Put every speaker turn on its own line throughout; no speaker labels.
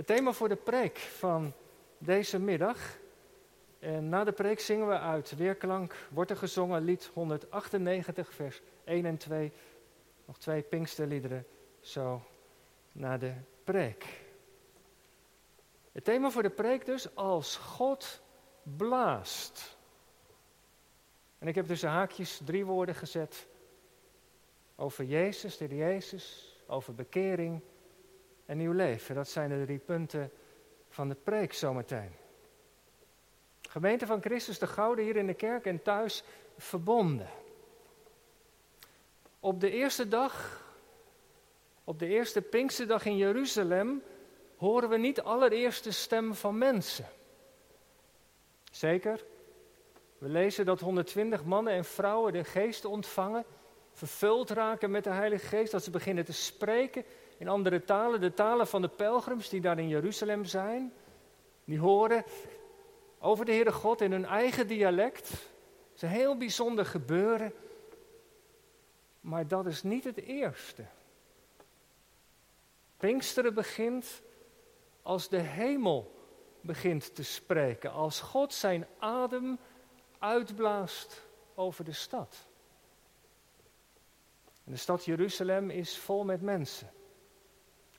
Het thema voor de preek van deze middag. En na de preek zingen we uit Weerklank, wordt er gezongen lied 198, vers 1 en 2. Nog twee Pinksterliederen, zo na de preek. Het thema voor de preek dus, als God blaast. En ik heb tussen haakjes drie woorden gezet. Over Jezus, de Jezus, over bekering en nieuw leven. Dat zijn de drie punten van de preek zometeen. Gemeente van Christus de Gouden hier in de kerk en thuis verbonden. Op de eerste dag, op de eerste Pinksterdag in Jeruzalem, horen we niet allereerst de stem van mensen. Zeker, we lezen dat 120 mannen en vrouwen de geest ontvangen, vervuld raken met de Heilige Geest, dat ze beginnen te spreken in andere talen, de talen van de pelgrims die daar in Jeruzalem zijn. Die horen over de Heere God in hun eigen dialect. Het is een heel bijzonder gebeuren. Maar dat is niet het eerste. Pinksteren begint als de hemel begint te spreken. Als God zijn adem uitblaast over de stad. De stad Jeruzalem is vol met mensen.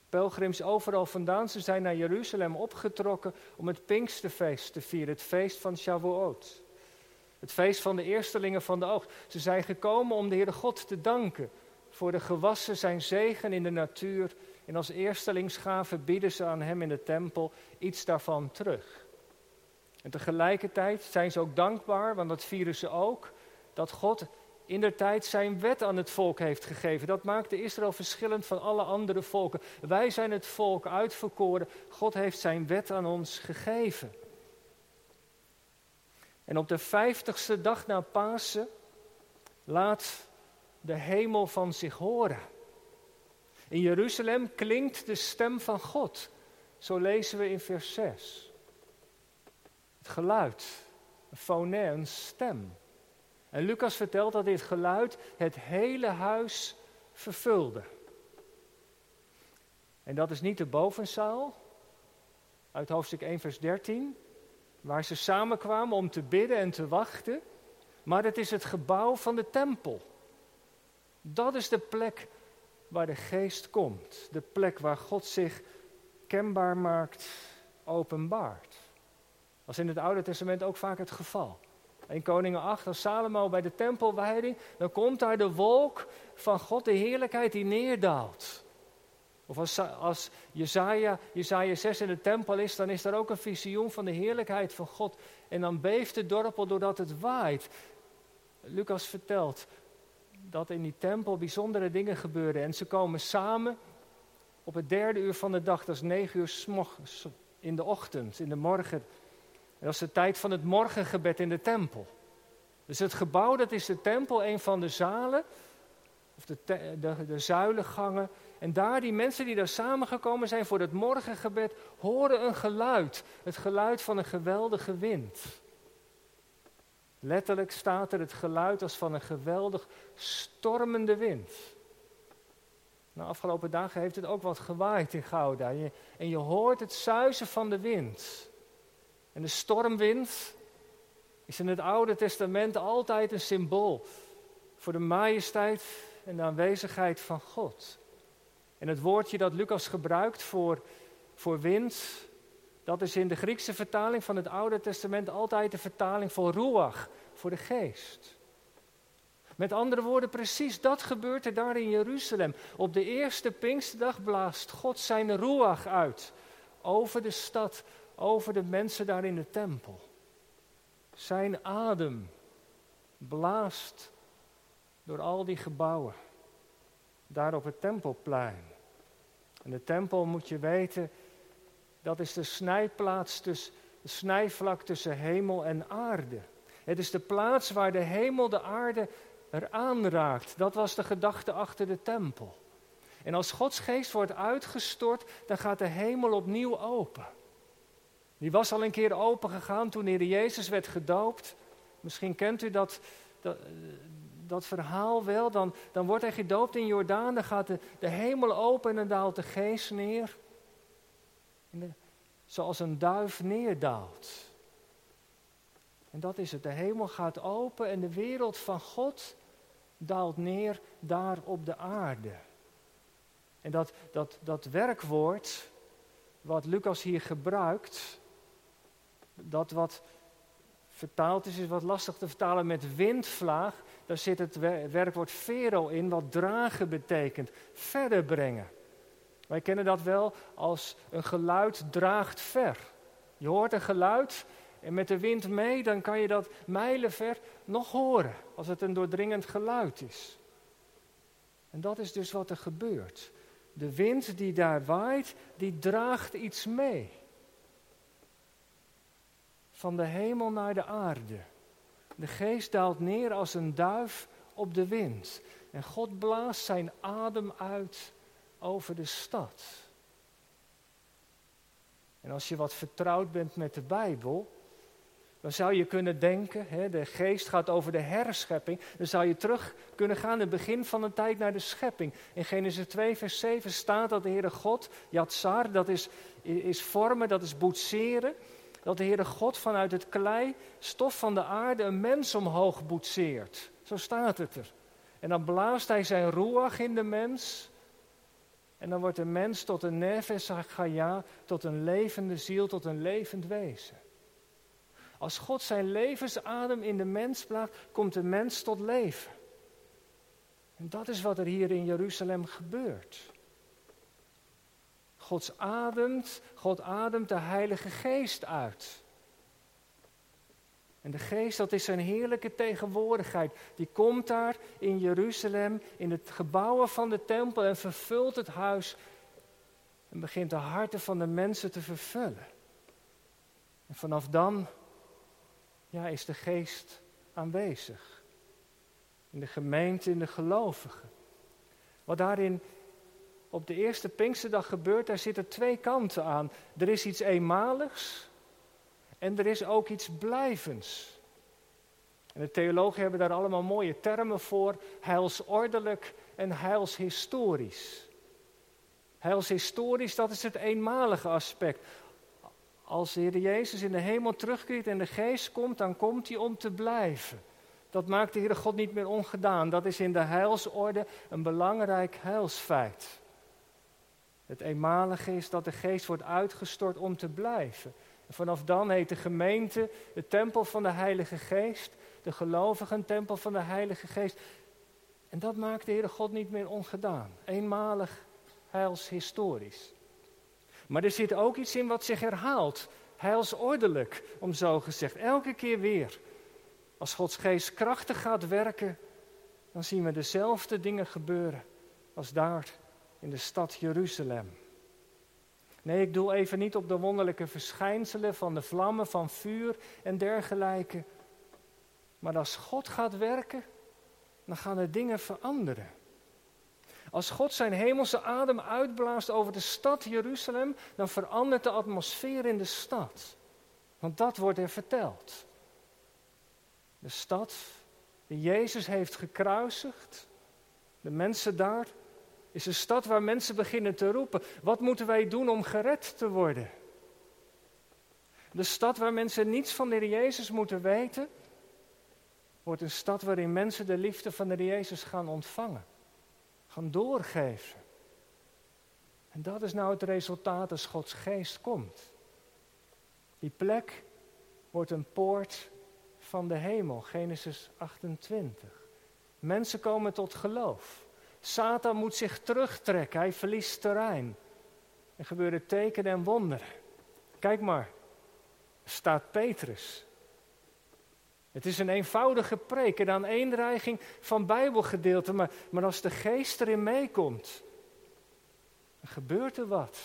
Pelgrims overal vandaan, ze zijn naar Jeruzalem opgetrokken om het Pinksterfeest te vieren, het feest van Shavuot. Het feest van de eerstelingen van de oogst. Ze zijn gekomen om de Heere God te danken voor de gewassen zijn zegen in de natuur. En als eerstelingsgave bieden ze aan hem in de tempel iets daarvan terug. En tegelijkertijd zijn ze ook dankbaar, want dat vieren ze ook, dat God in der tijd zijn wet aan het volk heeft gegeven. Dat maakte Israël verschillend van alle andere volken. Wij zijn het volk uitverkoren. God heeft zijn wet aan ons gegeven. En op de vijftigste dag na Pasen laat de hemel van zich horen. In Jeruzalem klinkt de stem van God. Zo lezen we in vers 6. Het geluid, een phonē, een stem. En Lucas vertelt dat dit geluid het hele huis vervulde. En dat is niet de bovenzaal uit hoofdstuk 1, vers 13, waar ze samenkwamen om te bidden en te wachten, maar het is het gebouw van de tempel. Dat is de plek waar de geest komt, de plek waar God zich kenbaar maakt, openbaart. Dat is in het Oude Testament ook vaak het geval. In Koningen 8, als Salomo bij de tempelwijding, dan komt daar de wolk van God, de heerlijkheid die neerdaalt. Of als, als Jezaja, Jezaja 6 in de tempel is, dan is daar ook een visioen van de heerlijkheid van God. En dan beeft de dorpel doordat het waait. Lucas vertelt dat in die tempel bijzondere dingen gebeuren. En ze komen samen op het derde uur van de dag, dat is negen uur in de ochtend, in de morgen. Dat is de tijd van het morgengebed in de tempel. Dus het gebouw, dat is de tempel, een van de zalen, of de, de, de zuilengangen. En daar, die mensen die daar samengekomen zijn voor het morgengebed, horen een geluid. Het geluid van een geweldige wind. Letterlijk staat er het geluid als van een geweldig stormende wind. Nou, afgelopen dagen heeft het ook wat gewaaid in Gouda. En je, en je hoort het zuizen van de wind. En de stormwind is in het Oude Testament altijd een symbool voor de majesteit en de aanwezigheid van God. En het woordje dat Lucas gebruikt voor, voor wind, dat is in de Griekse vertaling van het Oude Testament altijd de vertaling voor ruach, voor de geest. Met andere woorden, precies dat gebeurt er daar in Jeruzalem. Op de eerste Pinksterdag blaast God zijn ruach uit over de stad, over de mensen daar in de tempel. Zijn adem blaast door al die gebouwen, daar op het tempelplein. En de tempel moet je weten, dat is de snijplaats tussen, de snijvlak tussen hemel en aarde. Het is de plaats waar de hemel de aarde eraan raakt. Dat was de gedachte achter de tempel. En als Gods geest wordt uitgestort, dan gaat de hemel opnieuw open. Die was al een keer open gegaan toen Heer Jezus werd gedoopt. Misschien kent u dat, dat, dat verhaal wel. Dan, dan wordt hij gedoopt in Jordaan, dan gaat de, de hemel open en dan daalt de geest neer. zoals een duif neerdaalt. En dat is het. De hemel gaat open en de wereld van God daalt neer daar op de aarde. En dat, dat, dat werkwoord wat Lucas hier gebruikt, dat wat vertaald is, is wat lastig te vertalen met windvlaag. Daar zit het werkwoord vero in, wat dragen betekent, verder brengen. Wij kennen dat wel als een geluid draagt ver. Je hoort een geluid en met de wind mee, dan kan je dat mijlenver nog horen, als het een doordringend geluid is. En dat is dus wat er gebeurt. De wind die daar waait, die draagt iets mee. Van de hemel naar de aarde. De geest daalt neer als een duif op de wind. En God blaast zijn adem uit over de stad. En als je wat vertrouwd bent met de Bijbel, dan zou je kunnen denken, hè, de geest gaat over de herschepping, dan zou je terug kunnen gaan in het begin van de tijd naar de schepping. In Genesis 2, vers 7 staat dat de Heere God, Yatsar, dat is, is vormen, dat is boetseren, dat de Heere God vanuit het klei, stof van de aarde, een mens omhoog boetseert. Zo staat het er. En dan blaast hij zijn ruach in de mens. En dan wordt de mens tot een nefes chaya, tot een levende ziel, tot een levend wezen. Als God zijn levensadem in de mens blaast, komt de mens tot leven. En dat is wat er hier in Jeruzalem gebeurt. Gods ademt, God ademt de Heilige Geest uit. En de Geest, dat is zijn heerlijke tegenwoordigheid. Die komt daar in Jeruzalem, in het gebouwen van de tempel en vervult het huis. En begint de harten van de mensen te vervullen. En vanaf dan ja, is de geest aanwezig. In de gemeente, in de gelovigen. Wat daarin op de eerste Pinksterdag gebeurt, daar zitten twee kanten aan. Er is iets eenmaligs en er is ook iets blijvends. En de theologen hebben daar allemaal mooie termen voor: heilsordelijk en heilshistorisch. Heilshistorisch, dat is het eenmalige aspect. Als de Heer Jezus in de hemel terugkeert en de geest komt, dan komt hij om te blijven. Dat maakt de Heere God niet meer ongedaan. Dat is in de heilsorde een belangrijk heilsfeit. Het eenmalige is dat de geest wordt uitgestort om te blijven. En vanaf dan heet de gemeente de tempel van de Heilige Geest, de gelovigen tempel van de Heilige Geest. En dat maakt de Heere God niet meer ongedaan. Eenmalig heilshistorisch. Maar er zit ook iets in wat zich herhaalt. Heilsordelijk, om zo gezegd. Elke keer weer. Als Gods geest krachtig gaat werken, dan zien we dezelfde dingen gebeuren als daar in de stad Jeruzalem. Nee, ik doe even niet op de wonderlijke verschijnselen van de vlammen, van vuur en dergelijke. Maar als God gaat werken, dan gaan er dingen veranderen. Als God zijn hemelse adem uitblaast over de stad Jeruzalem, dan verandert de atmosfeer in de stad. Want dat wordt er verteld. De stad die Jezus heeft gekruisigd, de mensen daar, is een stad waar mensen beginnen te roepen: wat moeten wij doen om gered te worden? De stad waar mensen niets van de Heer Jezus moeten weten, wordt een stad waarin mensen de liefde van de Heer Jezus gaan ontvangen gaan doorgeven. En dat is nou het resultaat als Gods geest komt. Die plek wordt een poort van de hemel, Genesis 28. Mensen komen tot geloof. Satan moet zich terugtrekken, hij verliest terrein. Er gebeuren tekenen en wonderen. Kijk maar, staat Petrus. Het is een eenvoudige preek en aan eenreiging van Bijbelgedeelten, maar, maar als de geest erin meekomt, gebeurt er wat.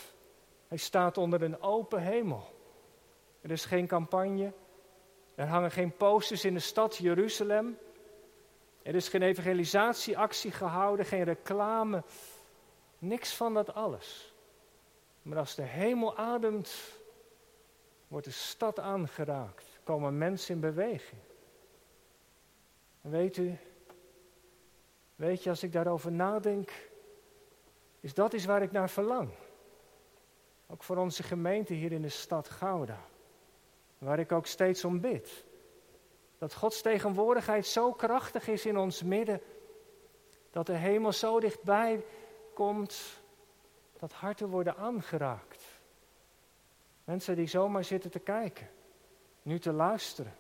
Hij staat onder een open hemel. Er is geen campagne, er hangen geen posters in de stad Jeruzalem. Er is geen evangelisatieactie gehouden, geen reclame. Niks van dat alles. Maar als de hemel ademt, wordt de stad aangeraakt. Komen mensen in beweging. weet u, weet je, als ik daarover nadenk, is dat iets waar ik naar verlang. Ook voor onze gemeente hier in de stad Gouda. Waar ik ook steeds om bid. Dat Gods tegenwoordigheid zo krachtig is in ons midden. Dat de hemel zo dichtbij komt. Dat harten worden aangeraakt. Mensen die zomaar zitten te kijken. Nu te luisteren.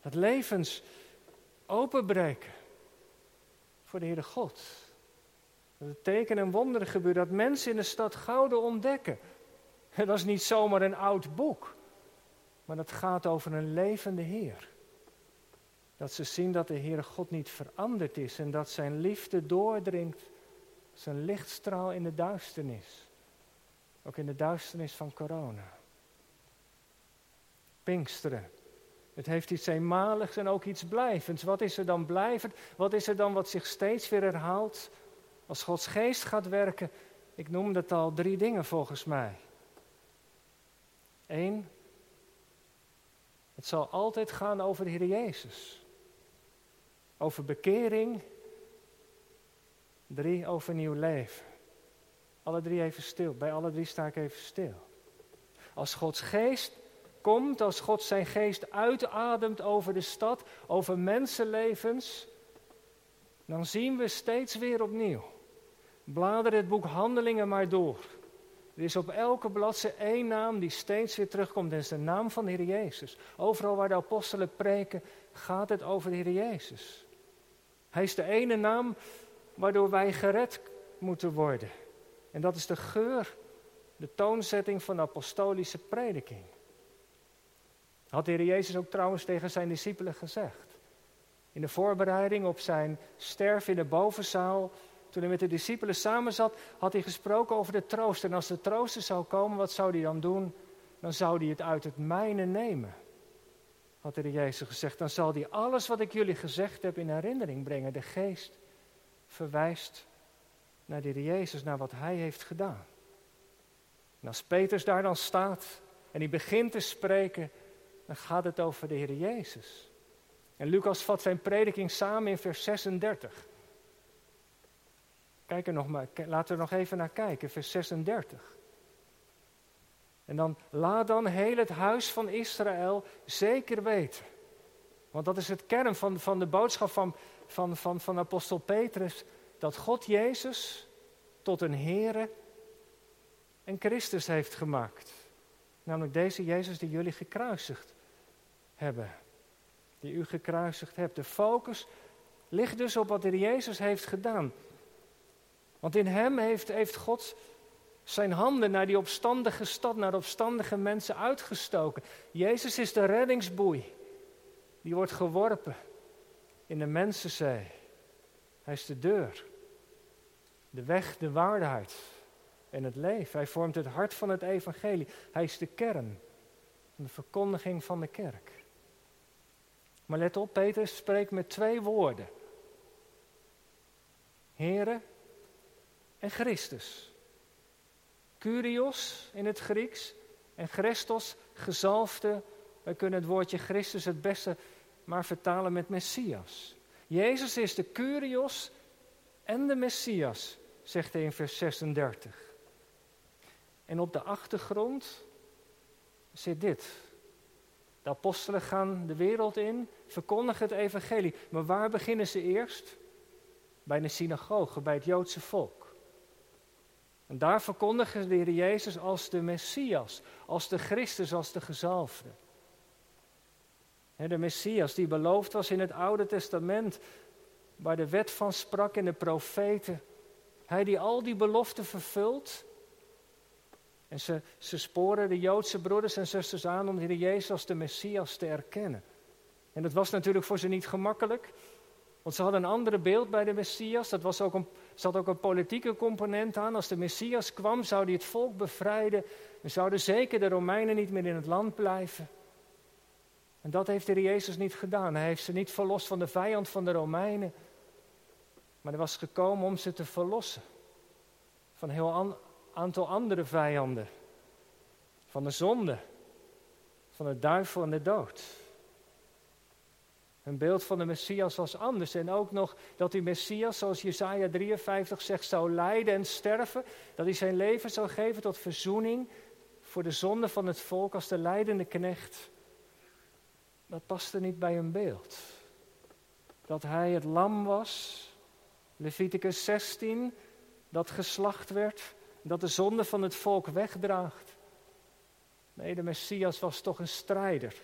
Dat levens openbreken. Voor de Heere God. Dat er tekenen en wonderen gebeuren. Dat mensen in de stad Gouden ontdekken. En dat is niet zomaar een oud boek. Maar dat gaat over een levende Heer. Dat ze zien dat de Heere God niet veranderd is en dat zijn liefde doordringt, zijn lichtstraal in de duisternis. Ook in de duisternis van corona. Pinksteren. Het heeft iets eenmaligs en ook iets blijvends. Wat is er dan blijvend? Wat is er dan wat zich steeds weer herhaalt? Als Gods geest gaat werken, ik noemde het al drie dingen volgens mij. Eén, het zal altijd gaan over de Heer Jezus. Over bekering. Drie, over nieuw leven. Alle drie even stil. Bij alle drie sta ik even stil. Als Gods geest komt, als God zijn geest uitademt over de stad, over mensenlevens, dan zien we steeds weer opnieuw. Blader het boek Handelingen maar door. Er is op elke bladzijde één naam die steeds weer terugkomt. Dat is de naam van de Heer Jezus. Overal waar de apostelen preken, gaat het over de Heer Jezus. Hij is de ene naam waardoor wij gered moeten worden. En dat is de geur, de toonzetting van apostolische prediking. Had de Heer Jezus ook trouwens tegen zijn discipelen gezegd. In de voorbereiding op zijn sterf in de bovenzaal toen hij met de discipelen samen zat, had hij gesproken over de troost. En als de trooster zou komen, wat zou hij dan doen? Dan zou hij het uit het mijne nemen. Had de Jezus gezegd. Dan zal hij alles wat ik jullie gezegd heb in herinnering brengen. De geest verwijst naar de Jezus, naar wat hij heeft gedaan. En als Petrus daar dan staat en hij begint te spreken, dan gaat het over de Heer Jezus. En Lucas vat zijn prediking samen in vers 36. Kijk er nog maar, laten we er nog even naar kijken, vers 36. En dan laat dan heel het huis van Israël zeker weten. Want dat is het kern van, van de boodschap van, van, van, van apostel Petrus. Dat God Jezus tot een Here en Christus heeft gemaakt. Namelijk deze Jezus die jullie gekruisigd hebben. Die u gekruisigd hebt. De focus ligt dus op wat de Jezus heeft gedaan. Want in hem heeft, heeft God zijn handen naar die opstandige stad, naar de opstandige mensen uitgestoken. Jezus is de reddingsboei. Die wordt geworpen in de mensenzee. Hij is de deur, de weg, de waarheid en het leven. Hij vormt het hart van het evangelie. Hij is de kern van de verkondiging van de kerk. Maar let op, Petrus spreekt met twee woorden. Heren, en Christus. Curios in het Grieks en Christos, gezalfde. Wij kunnen het woordje Christus het beste maar vertalen met Messias. Jezus is de Curios en de Messias, zegt hij in vers 36. En op de achtergrond zit dit. De apostelen gaan de wereld in, verkondigen het evangelie. Maar waar beginnen ze eerst? Bij de synagoge, bij het Joodse volk. En daar verkondigen de Heer Jezus als de Messias, als de Christus, als de gezalfde. De Messias die beloofd was in het Oude Testament, waar de wet van sprak en de profeten. Hij die al die beloften vervult. En ze, ze sporen de Joodse broeders en zusters aan om de Heer Jezus als de Messias te erkennen. En dat was natuurlijk voor ze niet gemakkelijk. Want ze hadden een andere beeld bij de Messias. Dat was ook een, zat ook een politieke component aan. Als de Messias kwam, zou hij het volk bevrijden. En zouden zeker de Romeinen niet meer in het land blijven. En dat heeft de Jezus niet gedaan. Hij heeft ze niet verlost van de vijand van de Romeinen. Maar hij was gekomen om ze te verlossen. Van een heel aantal andere vijanden. Van de zonde. Van de duivel en de dood. Een beeld van de Messias was anders. En ook nog dat die Messias, zoals Jesaja 53 zegt, zou lijden en sterven. Dat hij zijn leven zou geven tot verzoening voor de zonde van het volk als de leidende knecht, dat paste niet bij een beeld. Dat hij het lam was, Leviticus 16, dat geslacht werd, dat de zonde van het volk wegdraagt. Nee, de Messias was toch een strijder.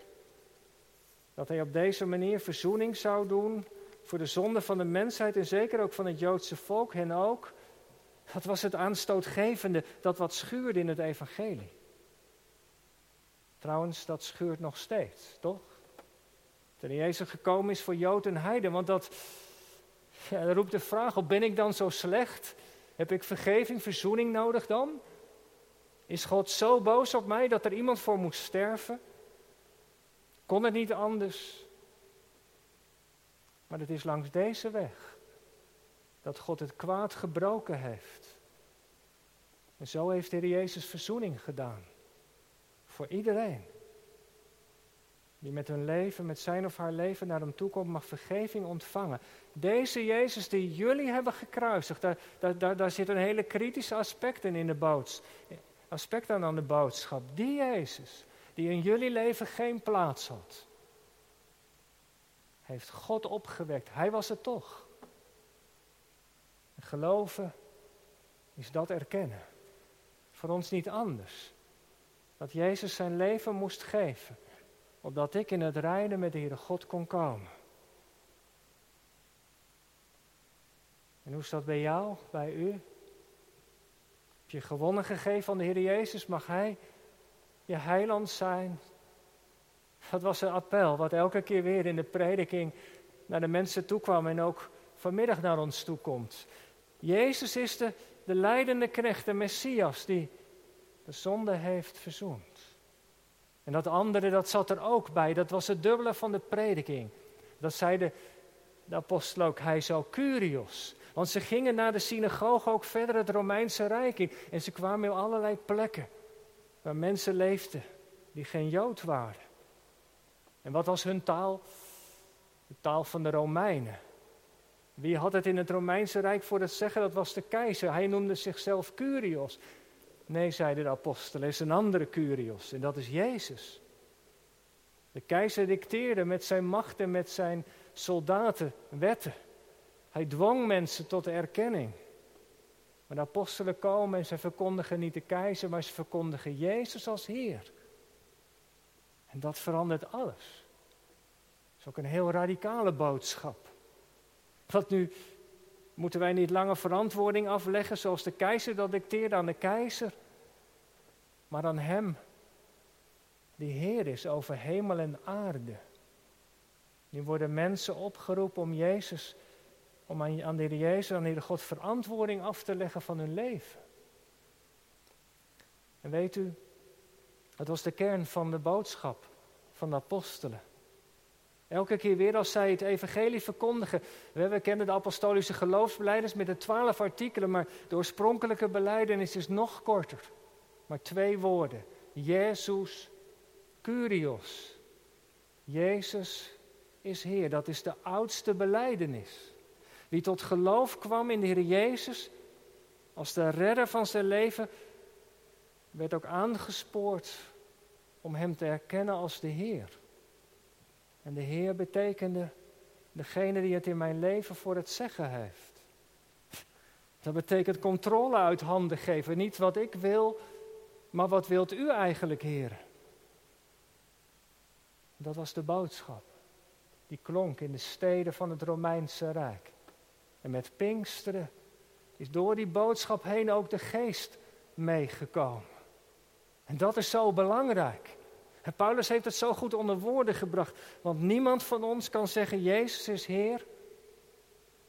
Dat hij op deze manier verzoening zou doen voor de zonde van de mensheid en zeker ook van het Joodse volk, hen ook. Dat was het aanstootgevende, dat wat schuurde in het evangelie. Trouwens, dat schuurt nog steeds, toch? Toen Jezus gekomen is voor Jood en Heiden, want dat, ja, roept de vraag op, ben ik dan zo slecht? Heb ik vergeving, verzoening nodig dan? Is God zo boos op mij dat er iemand voor moet sterven? Kon het niet anders? Maar het is langs deze weg dat God het kwaad gebroken heeft. En zo heeft de Jezus verzoening gedaan. Voor iedereen. Die met hun leven, met zijn of haar leven naar hem toe komt, mag vergeving ontvangen. Deze Jezus die jullie hebben gekruisigd, daar, daar, daar, daar zit een hele kritische aspect in, de boods, aspect aan, aan de boodschap. Die Jezus, die in jullie leven geen plaats had, heeft God opgewekt. Hij was het toch. Geloven is dat erkennen. Voor ons niet anders. Dat Jezus zijn leven moest geven, opdat ik in het rijden met de Heere God kon komen. En hoe is dat bij jou, bij u? Heb je gewonnen gegeven van de Heer Jezus? Mag Hij je heiland zijn? Dat was een appel wat elke keer weer in de prediking naar de mensen toe kwam en ook vanmiddag naar ons toe komt. Jezus is de, de leidende knecht, de Messias, die de zonde heeft verzoend. En dat andere, dat zat er ook bij. Dat was het dubbele van de prediking. Dat zei de, de apostel ook, hij zou Curios. Want ze gingen naar de synagoge ook verder het Romeinse Rijk in. En ze kwamen in allerlei plekken waar mensen leefden die geen Jood waren. En wat was hun taal? De taal van de Romeinen. Wie had het in het Romeinse Rijk voor het zeggen? Dat was de keizer. Hij noemde zichzelf Curios. Nee, zeiden de apostelen, is een andere Curios en dat is Jezus. De keizer dicteerde met zijn macht en met zijn soldaten wetten. Hij dwong mensen tot erkenning. Maar de apostelen komen en ze verkondigen niet de keizer, maar ze verkondigen Jezus als Heer. En dat verandert alles. Dat is ook een heel radicale boodschap. Wat nu, moeten wij niet langer verantwoording afleggen zoals de keizer dat dicteerde aan de keizer, maar aan Hem die Heer is over hemel en aarde. Nu worden mensen opgeroepen om Jezus, om aan, de Heer Jezus, aan de Heer God verantwoording af te leggen van hun leven. En weet u, het was de kern van de boodschap van de apostelen. Elke keer weer als zij het evangelie verkondigen. We kennen de apostolische geloofsbeleiders met de twaalf artikelen, maar de oorspronkelijke beleidenis is nog korter. Maar twee woorden. Jezus Curios. Jezus is Heer. Dat is de oudste beleidenis. Wie tot geloof kwam in de Heer Jezus als de redder van zijn leven, werd ook aangespoord om Hem te erkennen als de Heer. En de Heer betekende degene die het in mijn leven voor het zeggen heeft. Dat betekent controle uit handen geven. Niet wat ik wil, maar wat wilt u eigenlijk, Heer? Dat was de boodschap. Die klonk in de steden van het Romeinse Rijk. En met Pinksteren is door die boodschap heen ook de geest meegekomen. En dat is zo belangrijk. En Paulus heeft het zo goed onder woorden gebracht. Want niemand van ons kan zeggen, Jezus is Heer,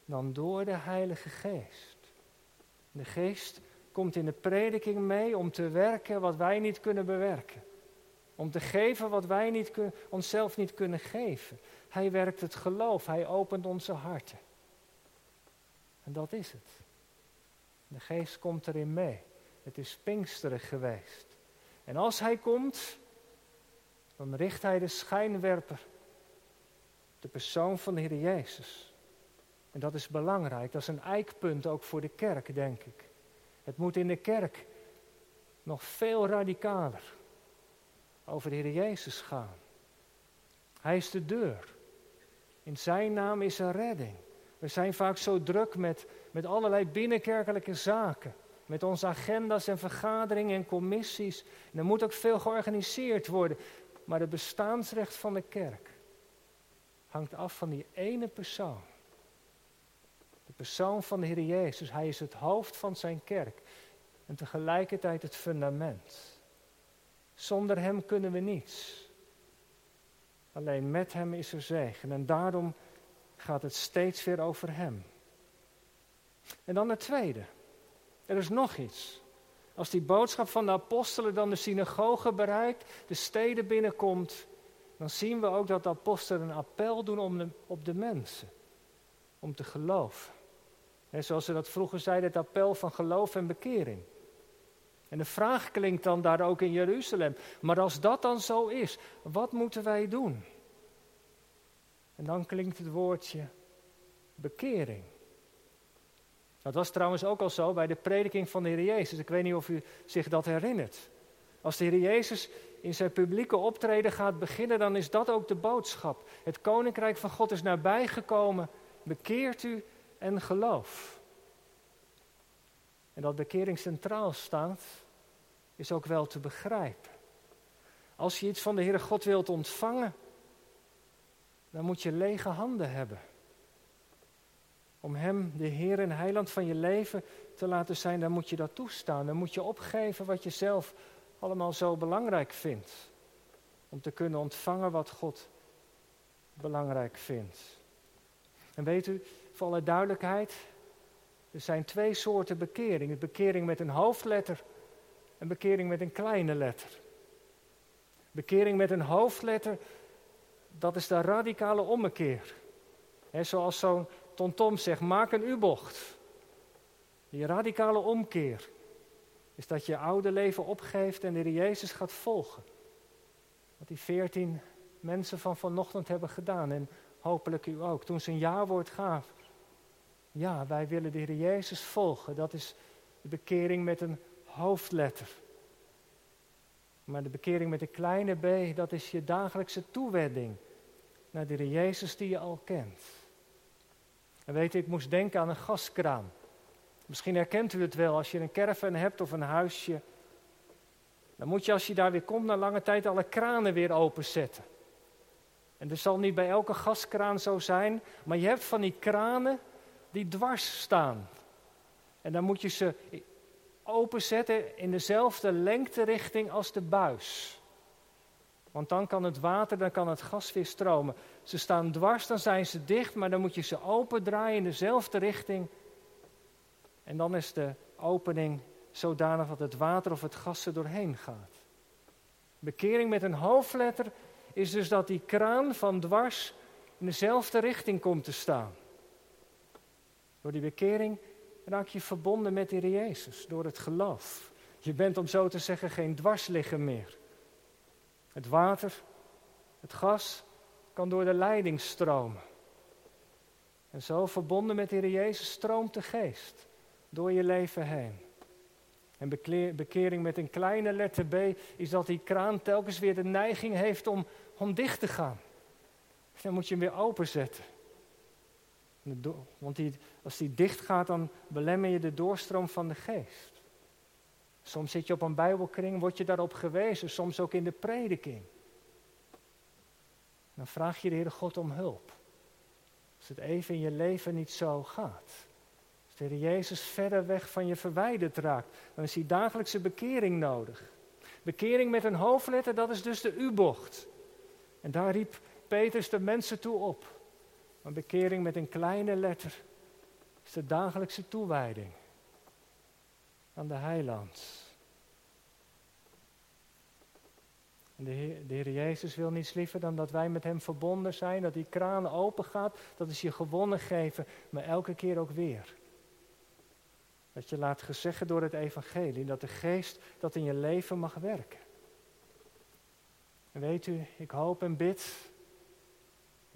dan door de Heilige Geest. De Geest komt in de prediking mee om te werken wat wij niet kunnen bewerken. Om te geven wat wij niet onszelf niet kunnen geven. Hij werkt het geloof, hij opent onze harten. En dat is het. De geest komt erin mee. Het is Pinksterig geweest. En als hij komt, dan richt hij de schijnwerper de persoon van de Heer Jezus. En dat is belangrijk, dat is een eikpunt ook voor de kerk, denk ik. Het moet in de kerk nog veel radicaler over de Heer Jezus gaan. Hij is de deur. In zijn naam is er redding. We zijn vaak zo druk met, met allerlei binnenkerkelijke zaken. Met onze agenda's en vergaderingen en commissies. En er moet ook veel georganiseerd worden. Maar het bestaansrecht van de kerk hangt af van die ene persoon. De persoon van de Heer Jezus. Hij is het hoofd van zijn kerk. En tegelijkertijd het fundament. Zonder Hem kunnen we niets. Alleen met Hem is er zegen. En daarom gaat het steeds weer over Hem. En dan het tweede. Er is nog iets. Als die boodschap van de apostelen dan de synagoge bereikt, de steden binnenkomt, dan zien we ook dat de apostelen een appel doen om op de mensen. Om te geloven. En zoals ze dat vroeger zeiden, het appel van geloof en bekering. En de vraag klinkt dan daar ook in Jeruzalem. Maar als dat dan zo is, wat moeten wij doen? En dan klinkt het woordje bekering. Dat was trouwens ook al zo bij de prediking van de Heer Jezus. Ik weet niet of u zich dat herinnert. Als de Heer Jezus in zijn publieke optreden gaat beginnen, dan is dat ook de boodschap. Het koninkrijk van God is nabijgekomen. Bekeert u en geloof. En dat bekering centraal staat, is ook wel te begrijpen. Als je iets van de Heere God wilt ontvangen, dan moet je lege handen hebben. Om Hem, de Heer en Heiland van je leven, te laten zijn, dan moet je dat toestaan. Dan moet je opgeven wat je zelf allemaal zo belangrijk vindt. Om te kunnen ontvangen wat God belangrijk vindt. En weet u, voor alle duidelijkheid, er zijn twee soorten bekering. Bekering met een hoofdletter en bekering met een kleine letter. Bekering met een hoofdletter, dat is de radicale ommekeer. He, zoals zo'n Tom zegt, maak een U-bocht. Die radicale omkeer is dat je oude leven opgeeft en de Jezus gaat volgen. Wat die veertien mensen van vanochtend hebben gedaan en hopelijk u ook. Toen ze een jaarwoord gaf. Ja, wij willen de Heer Jezus volgen. Dat is de bekering met een hoofdletter. Maar de bekering met een kleine b, dat is je dagelijkse toewending naar de Jezus die je al kent. En weet je, ik moest denken aan een gaskraan. Misschien herkent u het wel als je een caravan hebt of een huisje. Dan moet je als je daar weer komt na lange tijd alle kranen weer openzetten. En dat zal niet bij elke gaskraan zo zijn, maar je hebt van die kranen die dwars staan. En dan moet je ze openzetten in dezelfde lengterichting als de buis. Want dan kan het water, dan kan het gas weer stromen. Ze staan dwars, dan zijn ze dicht, maar dan moet je ze opendraaien in dezelfde richting. En dan is de opening zodanig dat het water of het gas er doorheen gaat. Bekering met een hoofdletter is dus dat die kraan van dwars in dezelfde richting komt te staan. Door die bekering raak je verbonden met de Heer Jezus, door het geloof. Je bent om zo te zeggen geen dwarsligger meer. Het water, het gas kan door de leiding stromen. En zo verbonden met de Heer Jezus stroomt de geest door je leven heen. En bekering met een kleine letter B is dat die kraan telkens weer de neiging heeft om, om dicht te gaan. Dan moet je hem weer openzetten. Want als die dicht gaat, dan belemmer je de doorstroom van de geest. Soms zit je op een bijbelkring, word je daarop gewezen, soms ook in de prediking. Dan vraag je de Heere God om hulp. Als het even in je leven niet zo gaat. Als de Heer Jezus verder weg van je verwijderd raakt, dan is die dagelijkse bekering nodig. Bekering met een hoofdletter, dat is dus de U-bocht. En daar riep Petrus de mensen toe op. Maar bekering met een kleine letter is de dagelijkse toewijding aan de heiland. En de Heer, de Heer, Jezus wil niets liever dan dat wij met Hem verbonden zijn, dat die kraan open gaat, dat is je gewonnen geven, maar elke keer ook weer. Dat je laat gezeggen door het evangelie, dat de geest dat in je leven mag werken. En weet u, ik hoop en bid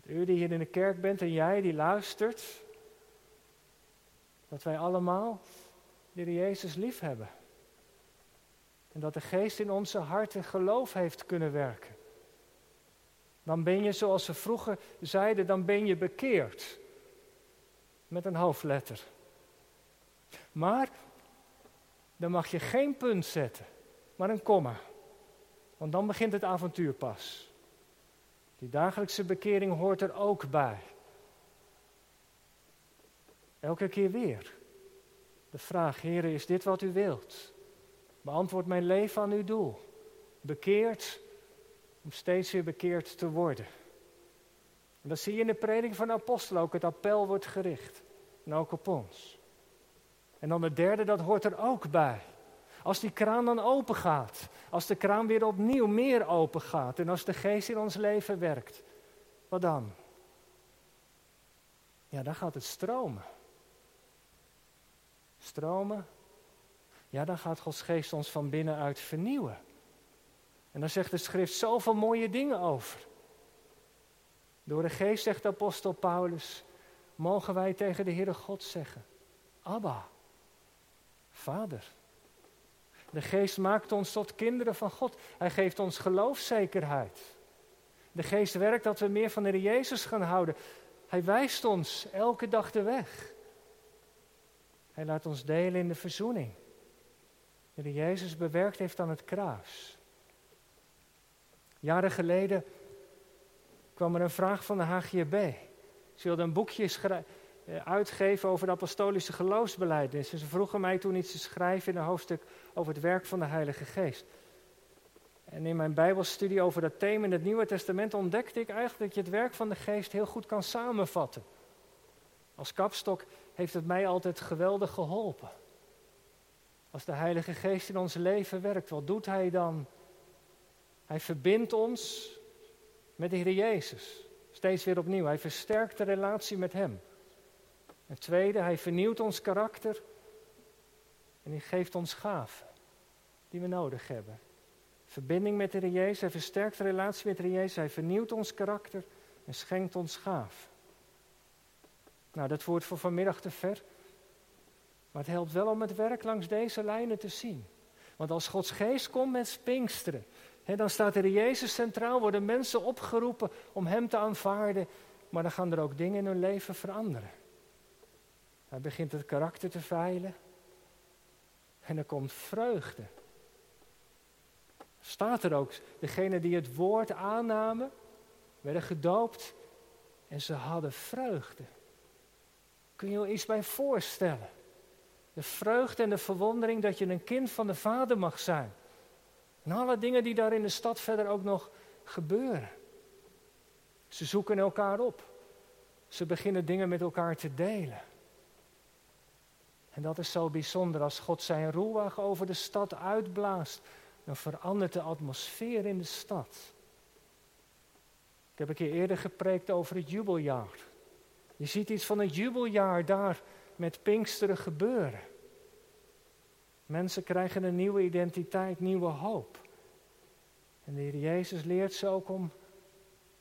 u die hier in de kerk bent en jij die luistert, dat wij allemaal de Jezus lief hebben. En dat de geest in onze harten geloof heeft kunnen werken. Dan ben je, zoals ze vroeger zeiden, dan ben je bekeerd. Met een hoofdletter. Maar dan mag je geen punt zetten, maar een komma. Want dan begint het avontuur pas. Die dagelijkse bekering hoort er ook bij. Elke keer weer. De vraag, Heer, is dit wat u wilt? Beantwoord mijn leven aan uw doel. Bekeerd om steeds weer bekeerd te worden. En dat zie je in de prediking van de apostel ook. Het appel wordt gericht. En ook op ons. En dan de derde, dat hoort er ook bij. Als die kraan dan open gaat. Als de kraan weer opnieuw meer open gaat. En als de geest in ons leven werkt. Wat dan? Ja, dan gaat het stromen. Stromen. Ja, dan gaat Gods geest ons van binnenuit vernieuwen. En dan zegt de schrift zoveel mooie dingen over. Door de geest, zegt de apostel Paulus, mogen wij tegen de Heere God zeggen, Abba, Vader. De geest maakt ons tot kinderen van God. Hij geeft ons geloofszekerheid. De geest werkt dat we meer van de Heer Jezus gaan houden. Hij wijst ons elke dag de weg. Hij laat ons delen in de verzoening. De Jezus bewerkt heeft aan het kruis. Jaren geleden kwam er een vraag van de HGB. Ze wilden een boekje eh, uitgeven over de apostolische geloofsbeleid. Ze vroegen mij toen iets te schrijven in een hoofdstuk over het werk van de Heilige Geest. En in mijn Bijbelstudie over dat thema in het Nieuwe Testament ontdekte ik eigenlijk dat je het werk van de Geest heel goed kan samenvatten. Als kapstok heeft het mij altijd geweldig geholpen. Als de Heilige Geest in ons leven werkt, wat doet Hij dan? Hij verbindt ons met de Heer Jezus. Steeds weer opnieuw. Hij versterkt de relatie met Hem. Het tweede, Hij vernieuwt ons karakter. En Hij geeft ons gaven die we nodig hebben. Verbinding met de Heer Jezus. Hij versterkt de relatie met de Heer Jezus. Hij vernieuwt ons karakter en schenkt ons gaven. Nou, dat wordt voor vanmiddag te ver. Maar het helpt wel om het werk langs deze lijnen te zien. Want als Gods geest komt met Pinksteren, hè, dan staat er Jezus centraal, worden mensen opgeroepen om Hem te aanvaarden, maar dan gaan er ook dingen in hun leven veranderen. Hij begint het karakter te veilen en er komt vreugde. Staat er ook, degene die het woord aannamen, werden gedoopt en ze hadden vreugde. Kun je je iets bij voorstellen? De vreugde en de verwondering dat je een kind van de Vader mag zijn. En alle dingen die daar in de stad verder ook nog gebeuren. Ze zoeken elkaar op. Ze beginnen dingen met elkaar te delen. En dat is zo bijzonder. Als God zijn roelwagen over de stad uitblaast, dan verandert de atmosfeer in de stad. Ik heb een keer eerder gepreekt over het jubeljaar. Je ziet iets van het jubeljaar daar met Pinksteren gebeuren. Mensen krijgen een nieuwe identiteit, nieuwe hoop. En de Heer Jezus leert ze ook om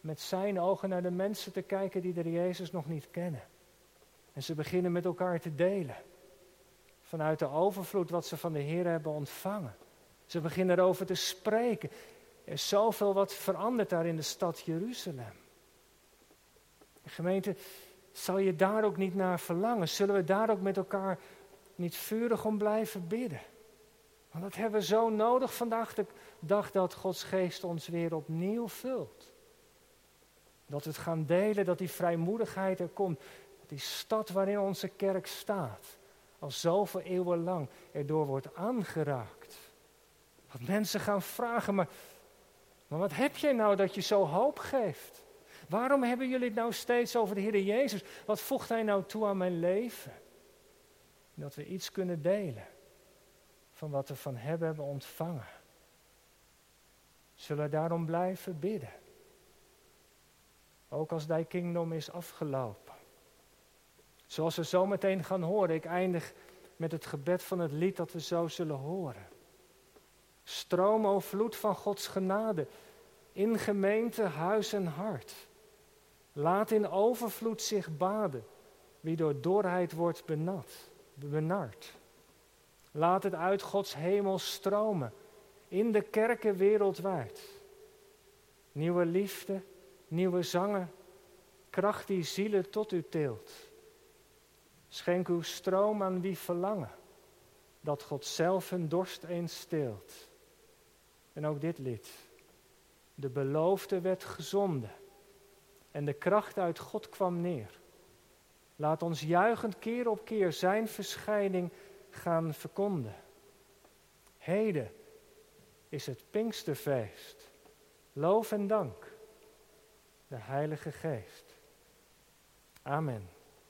met zijn ogen naar de mensen te kijken die de Heer Jezus nog niet kennen. En ze beginnen met elkaar te delen. Vanuit de overvloed wat ze van de Heer hebben ontvangen. Ze beginnen erover te spreken. Er is zoveel wat verandert daar in de stad Jeruzalem. Gemeente, zal je daar ook niet naar verlangen? Zullen we daar ook met elkaar niet vurig om blijven bidden? Want dat hebben we zo nodig vandaag de dag dat Gods geest ons weer opnieuw vult. Dat we het gaan delen, dat die vrijmoedigheid er komt. Die stad waarin onze kerk staat, al zoveel eeuwen lang erdoor wordt aangeraakt. Dat mensen gaan vragen, maar, maar wat heb jij nou dat je zo hoop geeft? Waarom hebben jullie het nou steeds over de Heer Jezus? Wat voegt Hij nou toe aan mijn leven? Dat we iets kunnen delen van wat we van Hem hebben ontvangen. Zullen we daarom blijven bidden? Ook als Thy Kingdom is afgelopen. Zoals we zo meteen gaan horen. Ik eindig met het gebed van het lied dat we zo zullen horen. Stroom, o vloed van Gods genade, in gemeente, huis en hart. Laat in overvloed zich baden, wie door dorheid wordt benat, benard. Laat het uit Gods hemel stromen, in de kerken wereldwijd. Nieuwe liefde, nieuwe zangen, kracht die zielen tot u teelt. Schenk uw stroom aan wie verlangen, dat God zelf hun dorst eens steelt. En ook dit lied. De beloofde werd gezonden en de kracht uit God kwam neer. Laat ons juichend keer op keer zijn verschijning gaan verkonden. Heden is het Pinksterfeest. Loof en dank de Heilige Geest. Amen.